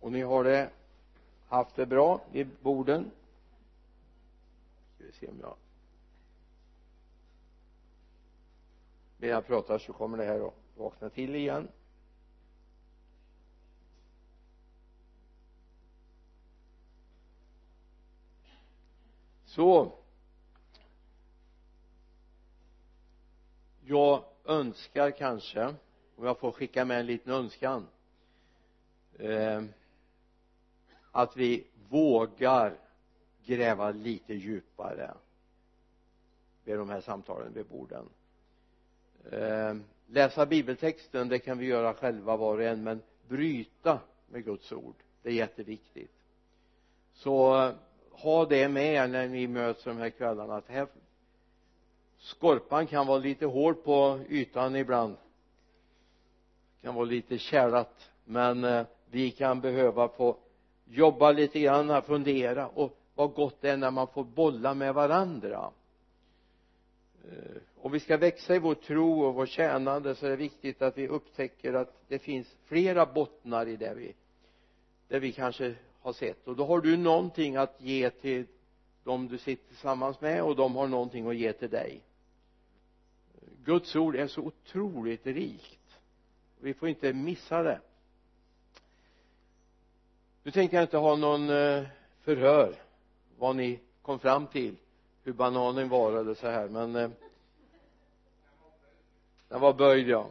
och ni har det haft det bra vid borden. Ska vi se om jag medan jag pratar så kommer det här att vakna till igen. Så. Jag önskar kanske om jag får skicka med en liten önskan eh, att vi vågar gräva lite djupare vid de här samtalen vid borden. Eh, läsa bibeltexten det kan vi göra själva var och en men bryta med Guds ord det är jätteviktigt. Så eh, ha det med er när ni möts de här kvällarna att här skorpan kan vara lite hård på ytan ibland. Kan vara lite kärlat men eh, vi kan behöva få jobba lite grann, fundera och vad gott det är när man får bolla med varandra. Eh, om vi ska växa i vår tro och vår tjänande så är det viktigt att vi upptäcker att det finns flera bottnar i det vi det vi kanske har sett. Och då har du någonting att ge till de du sitter tillsammans med och de har någonting att ge till dig. Guds ord är så otroligt rikt. Vi får inte missa det nu tänkte jag inte ha någon eh, förhör vad ni kom fram till hur bananen var eller så här men eh, den var böjd ja.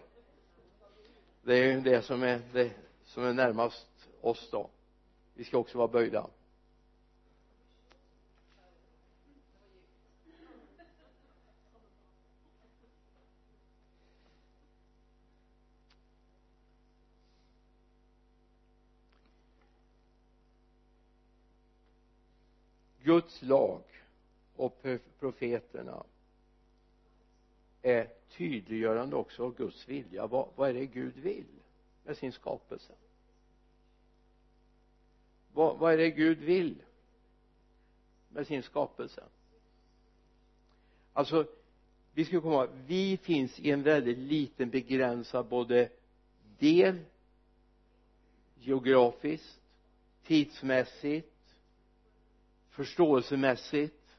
Det är ju det som är det som är närmast oss då. Vi ska också vara böjda. Guds lag och profeterna är tydliggörande också av Guds vilja. Vad, vad är det Gud vill med sin skapelse? Vad, vad är det Gud vill med sin skapelse? Alltså vi ska komma ihåg vi finns i en väldigt liten begränsad både del geografiskt tidsmässigt förståelsemässigt.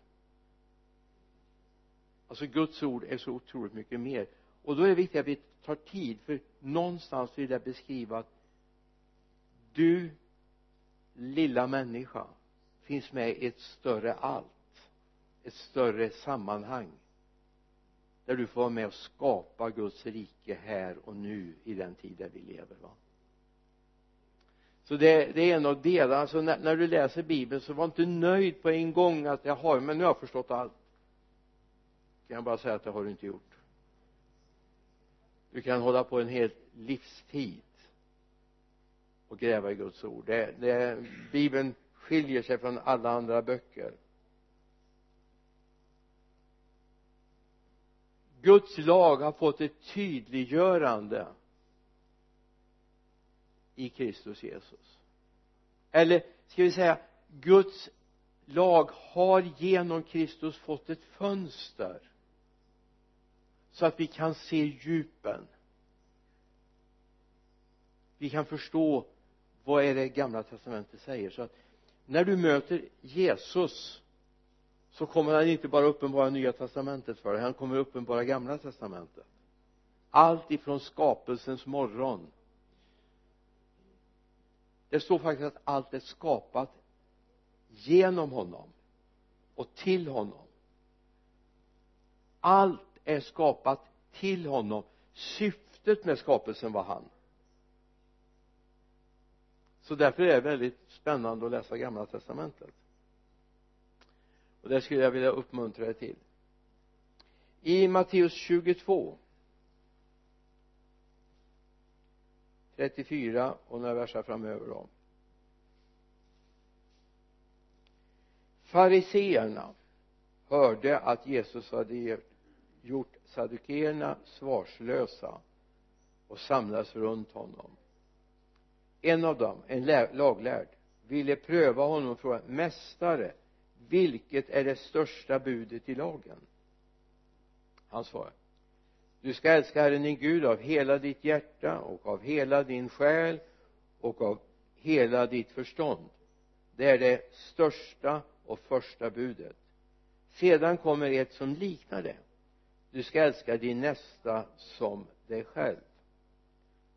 Alltså Guds ord är så otroligt mycket mer. Och då är det viktigt att vi tar tid för någonstans vill jag beskriva att du lilla människa finns med i ett större allt ett större sammanhang där du får vara med och skapa Guds rike här och nu i den tid där vi lever va? Så det, det är en av delarna. Så när, när, du läser bibeln så var inte nöjd på en gång att jag har men nu har jag förstått allt. Kan jag bara säga att det har du inte gjort. Du kan hålla på en hel livstid och gräva i Guds ord. Det, det, bibeln skiljer sig från alla andra böcker. Guds lag har fått ett tydliggörande i Kristus Jesus. Eller ska vi säga Guds lag har genom Kristus fått ett fönster så att vi kan se djupen. Vi kan förstå vad är det gamla testamentet säger. Så att när du möter Jesus så kommer han inte bara uppenbara nya testamentet för dig han kommer uppenbara gamla testamentet. Allt ifrån skapelsens morgon det står faktiskt att allt är skapat genom honom och till honom. Allt är skapat till honom. Syftet med skapelsen var han. Så därför är det väldigt spännande att läsa gamla testamentet. Och det skulle jag vilja uppmuntra er till. I Matteus 22 34 och några verser framöver då. Fariseerna hörde att Jesus hade gjort saddukeerna svarslösa och samlades runt honom. En av dem, en laglärd ville pröva honom och fråga mästare vilket är det största budet i lagen? Han svarade du ska älska Herren din Gud av hela ditt hjärta och av hela din själ och av hela ditt förstånd. Det är det största och första budet. Sedan kommer ett som liknar det. Du ska älska din nästa som dig själv.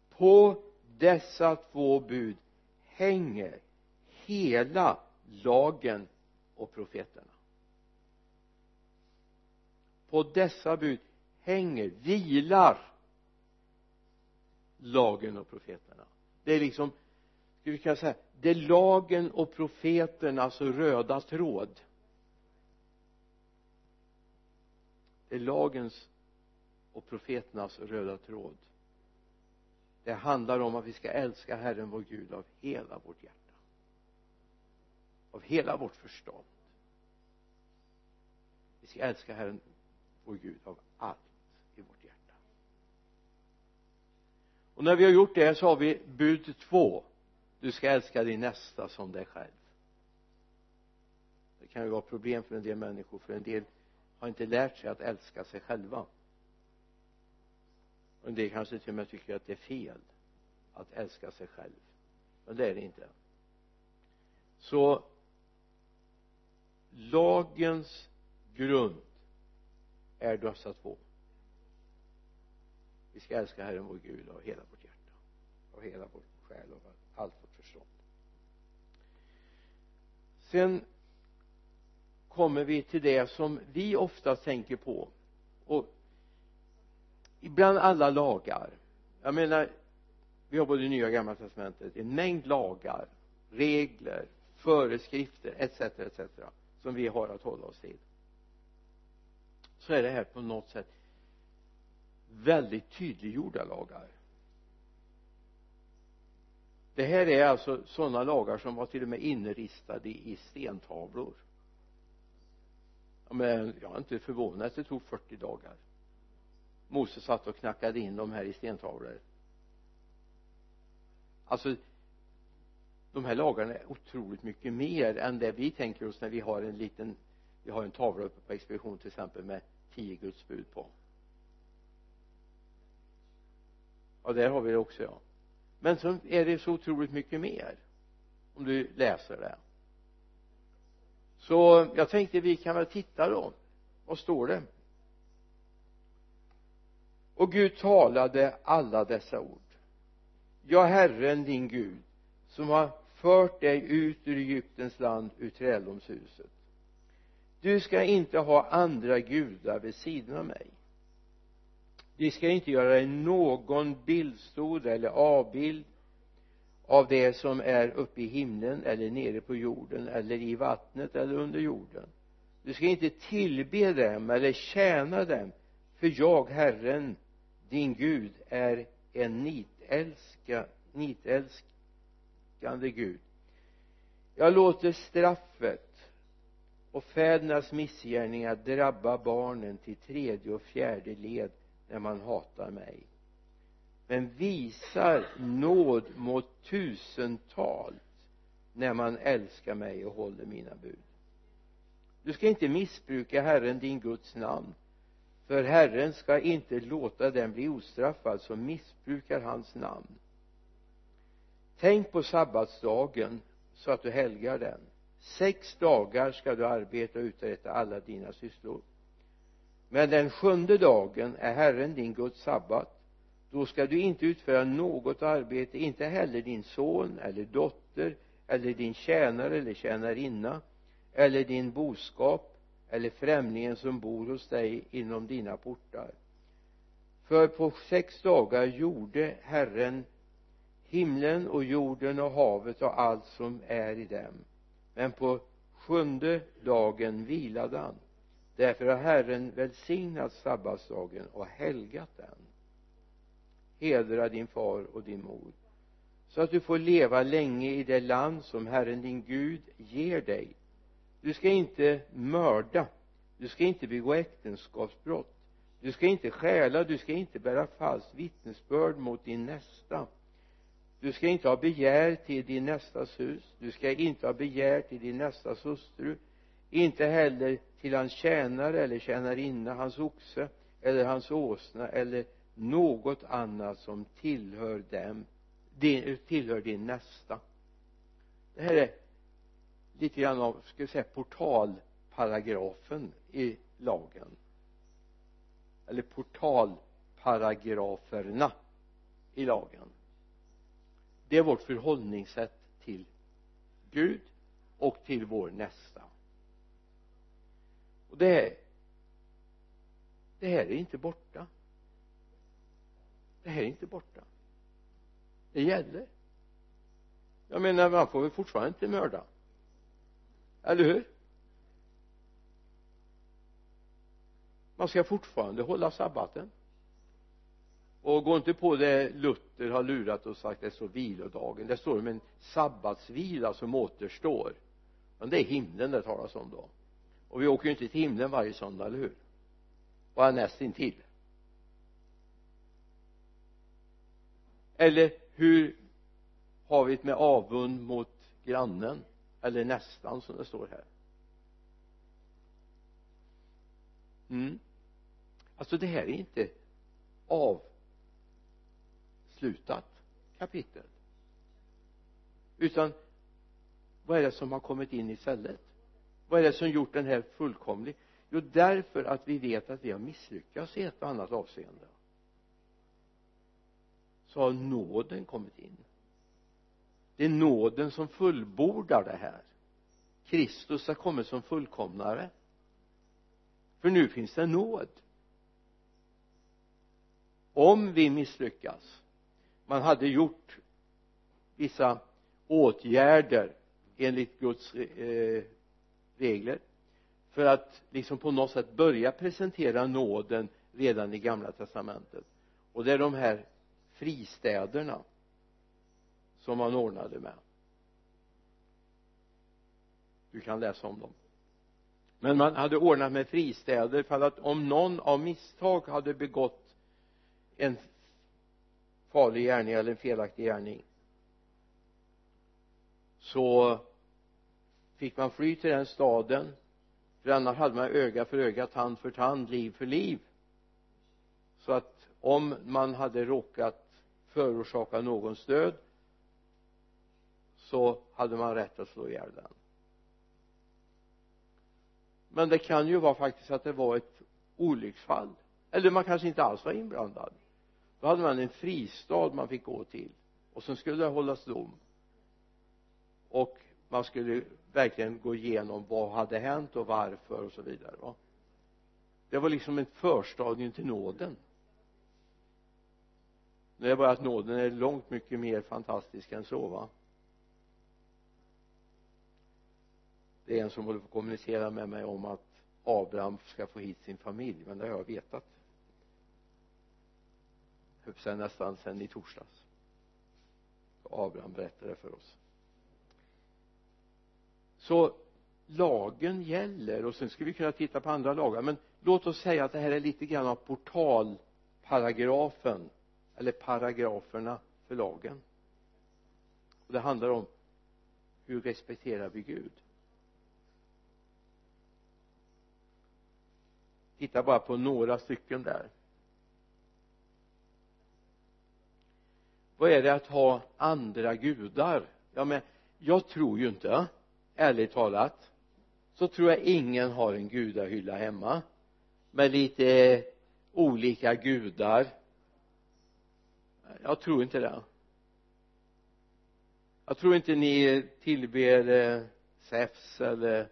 På dessa två bud hänger hela lagen och profeterna. På dessa bud hänger, vilar lagen och profeterna. Det är liksom vi kan säga det är lagen och profeternas alltså röda tråd. Det är lagens och profeternas röda tråd. Det handlar om att vi ska älska Herren vår Gud av hela vårt hjärta. Av hela vårt förstånd. Vi ska älska Herren vår Gud av allt i vårt hjärta och när vi har gjort det så har vi bud två. Du ska älska din nästa som dig själv. Det kan ju vara problem för en del människor för en del har inte lärt sig att älska sig själva. Och en del kanske till och med tycker att det är fel att älska sig själv. Men det är det inte. Så lagens grund är dessa två vi ska älska Herren vår Gud av hela vårt hjärta av hela vår själ och allt vårt förstånd. Sen kommer vi till det som vi ofta tänker på och bland alla lagar. Jag menar vi har både nya och gamla testamentet. En mängd lagar regler föreskrifter etc etc som vi har att hålla oss till. Så är det här på något sätt väldigt tydliggjorda lagar. Det här är alltså sådana lagar som var till och med inristade i stentavlor. Men jag är inte förvånad att det tog 40 dagar. Moses satt och knackade in de här i stentavlor. Alltså de här lagarna är otroligt mycket mer än det vi tänker oss när vi har en liten vi har en tavla uppe på expedition till exempel med tio Guds bud på. Ja där har vi det också ja. Men så är det så otroligt mycket mer om du läser det. Så jag tänkte vi kan väl titta då. Vad står det? Och Gud talade alla dessa ord. Ja Herren din Gud som har fört dig ut ur Egyptens land ur träldomshuset. Du ska inte ha andra gudar vid sidan av mig vi ska inte göra dig någon bildstod eller avbild av det som är uppe i himlen eller nere på jorden eller i vattnet eller under jorden. Du ska inte tillbe dem eller tjäna dem för jag Herren din Gud är en nitälska, nitälskande Gud. Jag låter straffet och fädernas missgärningar drabba barnen till tredje och fjärde led när man hatar mig. Men visar nåd mot tusentals när man älskar mig och håller mina bud. Du ska inte missbruka Herren din Guds namn för Herren ska inte låta den bli ostraffad som missbrukar hans namn. Tänk på sabbatsdagen så att du helgar den. Sex dagar ska du arbeta och uträtta alla dina sysslor men den sjunde dagen är Herren din Guds sabbat. Då ska du inte utföra något arbete inte heller din son eller dotter eller din tjänare eller tjänarinna eller din boskap eller främlingen som bor hos dig inom dina portar. För på sex dagar gjorde Herren himlen och jorden och havet och allt som är i dem. Men på sjunde dagen vilade han därför har Herren välsignat sabbatsdagen och helgat den. Hedra din far och din mor så att du får leva länge i det land som Herren din Gud ger dig. Du ska inte mörda du ska inte begå äktenskapsbrott du ska inte stjäla du ska inte bära falskt vittnesbörd mot din nästa. Du ska inte ha begär till din nästas hus du ska inte ha begär till din nästas hustru inte heller till hans tjänare eller tjänarinna hans oxe eller hans åsna eller något annat som tillhör dem din, tillhör din nästa. Det här är lite grann av, ska vi säga portalparagrafen i lagen. Eller portalparagraferna i lagen. Det är vårt förhållningssätt till Gud och till vår nästa och det är det här är inte borta. Det här är inte borta. Det gäller. Jag menar man får väl fortfarande inte mörda. Eller hur? Man ska fortfarande hålla sabbaten. Och gå inte på det Luther har lurat och sagt det står vilodagen. Det står om en sabbatsvila som återstår. Men det är himlen det talas om då och vi åker ju inte till himlen varje söndag, eller hur? Bara nästintill. Eller hur har vi det med avund mot grannen? Eller nästan som det står här. Mm. Alltså det här är inte avslutat kapitel. Utan vad är det som har kommit in istället? Vad är det som gjort den här fullkomlig? Jo därför att vi vet att vi har misslyckats i ett och annat avseende. Så har nåden kommit in. Det är nåden som fullbordar det här. Kristus har kommit som fullkomnare. För nu finns det nåd. Om vi misslyckas man hade gjort vissa åtgärder enligt Guds eh, regler för att liksom på något sätt börja presentera nåden redan i gamla testamentet. Och det är de här fristäderna som man ordnade med. Du kan läsa om dem. Men man hade ordnat med fristäder för att om någon av misstag hade begått en farlig gärning eller en felaktig gärning så fick man fly till den staden för annars hade man öga för öga, tand för tand, liv för liv. Så att om man hade råkat förorsaka någons död så hade man rätt att slå ihjäl den. Men det kan ju vara faktiskt att det var ett olycksfall eller man kanske inte alls var inblandad. Då hade man en fristad man fick gå till och sen skulle det hållas dom. Och man skulle verkligen gå igenom vad hade hänt och varför och så vidare va? Det var liksom ett förstadium till nåden. Det är bara att nåden är långt mycket mer fantastisk än så va? Det är en som håller på att kommunicera med mig om att Abraham ska få hit sin familj men det har jag vetat. Höll nästan sen i torsdags. Abraham berättade för oss så lagen gäller och sen ska vi kunna titta på andra lagar men låt oss säga att det här är lite grann av portalparagrafen eller paragraferna för lagen. Och det handlar om hur respekterar vi Gud? Titta bara på några stycken där. Vad är det att ha andra gudar? Ja men jag tror ju inte ärligt talat så tror jag ingen har en gudahylla hemma med lite olika gudar. Jag tror inte det. Jag tror inte ni tillber eh, Zeus eller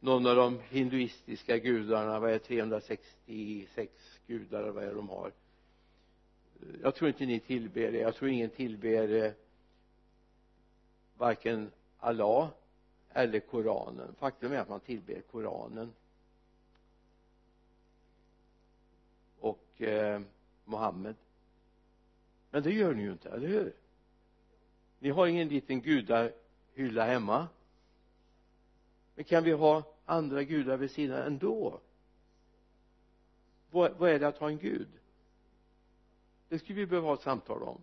någon av de hinduistiska gudarna vad är 366 gudar eller vad är det de har. Jag tror inte ni tillber det. Jag tror ingen tillber eh, varken Allah eller koranen. Faktum är att man tillber koranen. Och eh, Mohammed. Men det gör ni ju inte, eller hur? Ni har ingen liten gudahylla hemma. Men kan vi ha andra gudar vid sidan ändå? Vad, vad är det att ha en gud? Det skulle vi behöva ha ett samtal om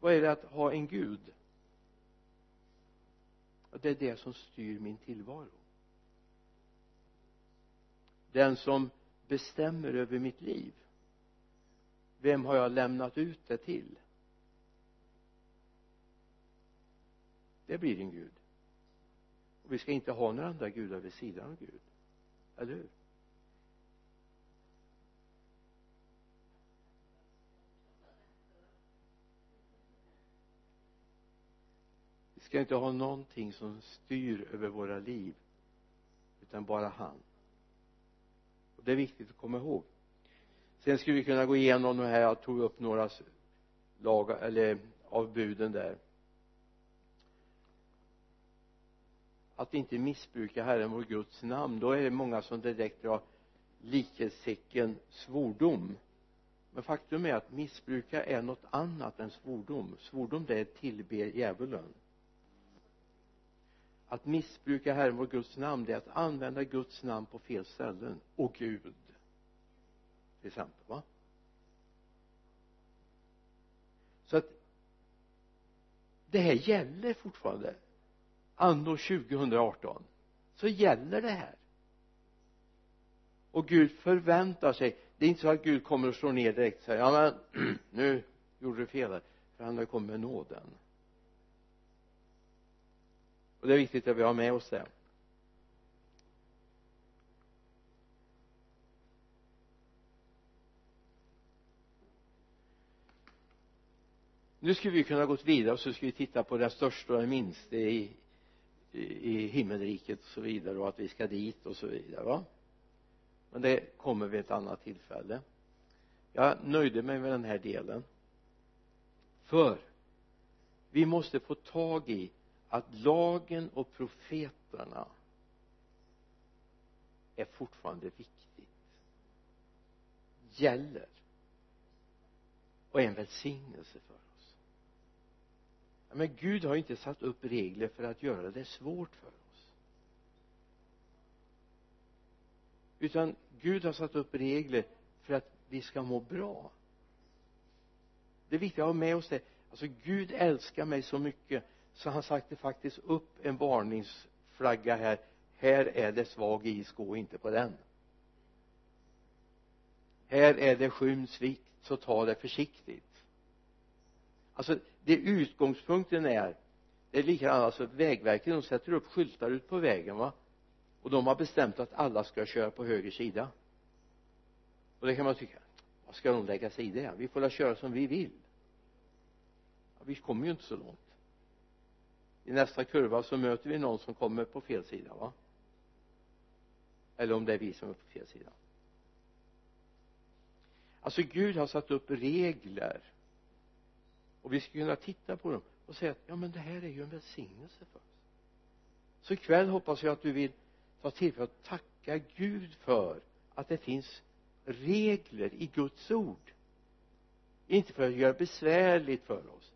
vad är det att ha en gud? Det är det som styr min tillvaro. Den som bestämmer över mitt liv. Vem har jag lämnat ut det till? Det blir en gud. Och vi ska inte ha några andra gudar vid sidan av Gud. Eller hur? Vi ska inte ha någonting som styr över våra liv utan bara han? Och det är viktigt att komma ihåg. Sen skulle vi kunna gå igenom de här jag tog upp några lagar eller av buden där. Att inte missbruka Herren vår Guds namn då är det många som direkt drar likhetstecken svordom. Men faktum är att missbruka är något annat än svordom. Svordom det är tillbe djävulen att missbruka Herren vår Guds namn det är att använda Guds namn på fel ställen. Och Gud. Till exempel va? Så att det här gäller fortfarande. Anno 2018 så gäller det här. Och Gud förväntar sig. Det är inte så att Gud kommer och slår ner direkt och säger ja men nu gjorde du fel här för han har kommit med nåden och det är viktigt att vi har med oss det. Nu skulle vi kunna gått vidare och så skulle vi titta på den största och den minsta i, i, i himmelriket och så vidare och att vi ska dit och så vidare va? Men det kommer vid ett annat tillfälle. Jag nöjde mig med den här delen. För vi måste få tag i att lagen och profeterna är fortfarande viktigt gäller och är en välsignelse för oss. Men Gud har inte satt upp regler för att göra det svårt för oss. Utan Gud har satt upp regler för att vi ska må bra. Det är viktigt att ha med oss det alltså Gud älskar mig så mycket så han satte faktiskt upp en varningsflagga här. Här är det svag is gå inte på den. Här är det skymsvikt så ta det försiktigt. Alltså det utgångspunkten är det är likadant alltså vägverket de sätter upp skyltar ut på vägen va? Och de har bestämt att alla ska köra på höger sida. Och det kan man tycka vad ska de lägga sig i det? Vi får väl köra som vi vill. Ja, vi kommer ju inte så långt i nästa kurva så möter vi någon som kommer på fel sida va? Eller om det är vi som är på fel sida. Alltså Gud har satt upp regler. Och vi ska kunna titta på dem och säga att ja men det här är ju en välsignelse för oss. Så ikväll hoppas jag att du vill ta tillfället att tacka Gud för att det finns regler i Guds ord. Inte för att göra det besvärligt för oss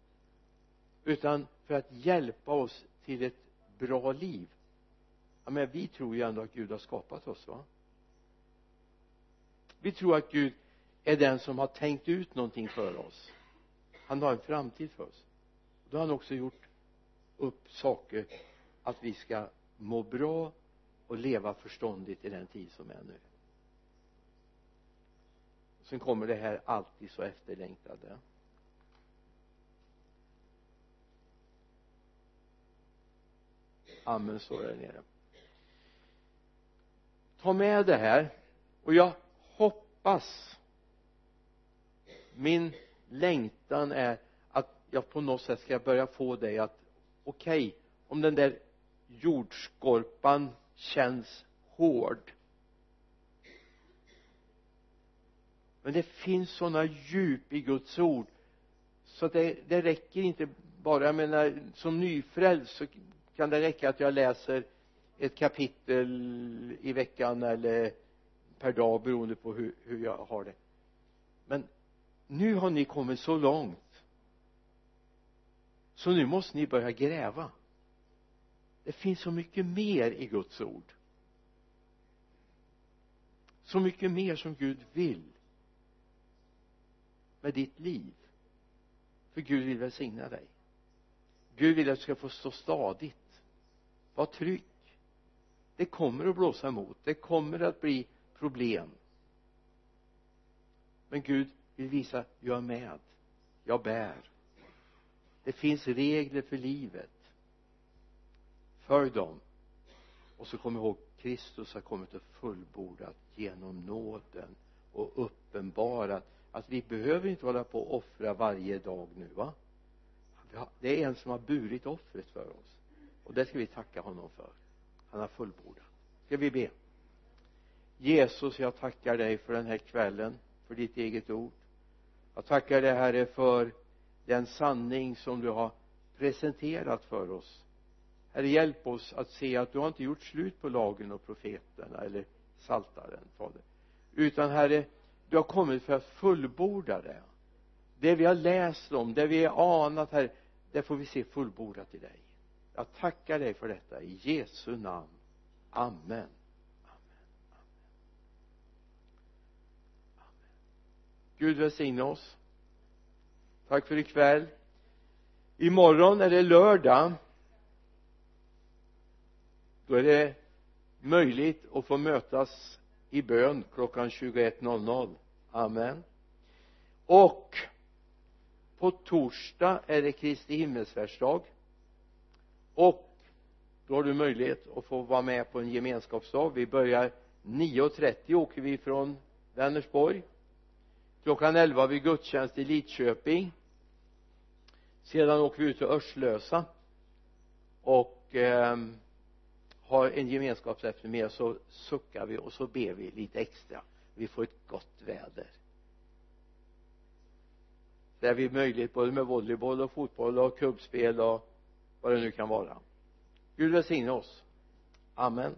utan för att hjälpa oss till ett bra liv. Ja men vi tror ju ändå att Gud har skapat oss va? Vi tror att Gud är den som har tänkt ut någonting för oss. Han har en framtid för oss. Då har han också gjort upp saker att vi ska må bra och leva förståndigt i den tid som är nu. Sen kommer det här alltid så efterlängtade. Amen står där nere. Ta med det här och jag hoppas min längtan är att jag på något sätt ska börja få dig att okej okay, om den där jordskorpan känns hård. Men det finns sådana djup i Guds ord så att det, det räcker inte bara jag menar som nyfrälst så kan det räcka att jag läser ett kapitel i veckan eller per dag beroende på hur, hur jag har det? Men nu har ni kommit så långt. Så nu måste ni börja gräva. Det finns så mycket mer i Guds ord. Så mycket mer som Gud vill med ditt liv. För Gud vill välsigna dig. Gud vill att du ska få stå stadigt var trygg det kommer att blåsa emot. Det kommer att bli problem. Men Gud vill visa jag är med. Jag bär. Det finns regler för livet. Följ dem. Och så kom ihåg Kristus har kommit och fullbordat genom nåden och uppenbarat att vi behöver inte hålla på och offra varje dag nu va? Det är en som har burit offret för oss och det ska vi tacka honom för. Han har fullbordat. Ska vi be? Jesus jag tackar dig för den här kvällen för ditt eget ord. Jag tackar dig herre för den sanning som du har presenterat för oss. Herre hjälp oss att se att du har inte gjort slut på lagen och profeterna eller saltaren fader. Utan herre du har kommit för att fullborda det. Det vi har läst om, det vi har anat här det får vi se fullbordat i dig jag tackar dig för detta. I Jesu namn. Amen. Amen Amen Amen Gud välsigne oss. Tack för ikväll. Imorgon är det lördag. Då är det möjligt att få mötas i bön klockan 21.00 amen. Och på torsdag är det Kristi himmelsfärdsdag och då har du möjlighet att få vara med på en gemenskapsdag. Vi börjar 9.30 åker vi från Vänersborg. Klockan 11 har vi gudstjänst i Lidköping. Sedan åker vi ut till Örslösa och eh, har en gemenskapseftermiddag. Så suckar vi och så ber vi lite extra. Vi får ett gott väder. Där vi möjlighet både med volleyboll och fotboll och kubbspel och vad det nu kan vara. Gud välsigne oss. Amen.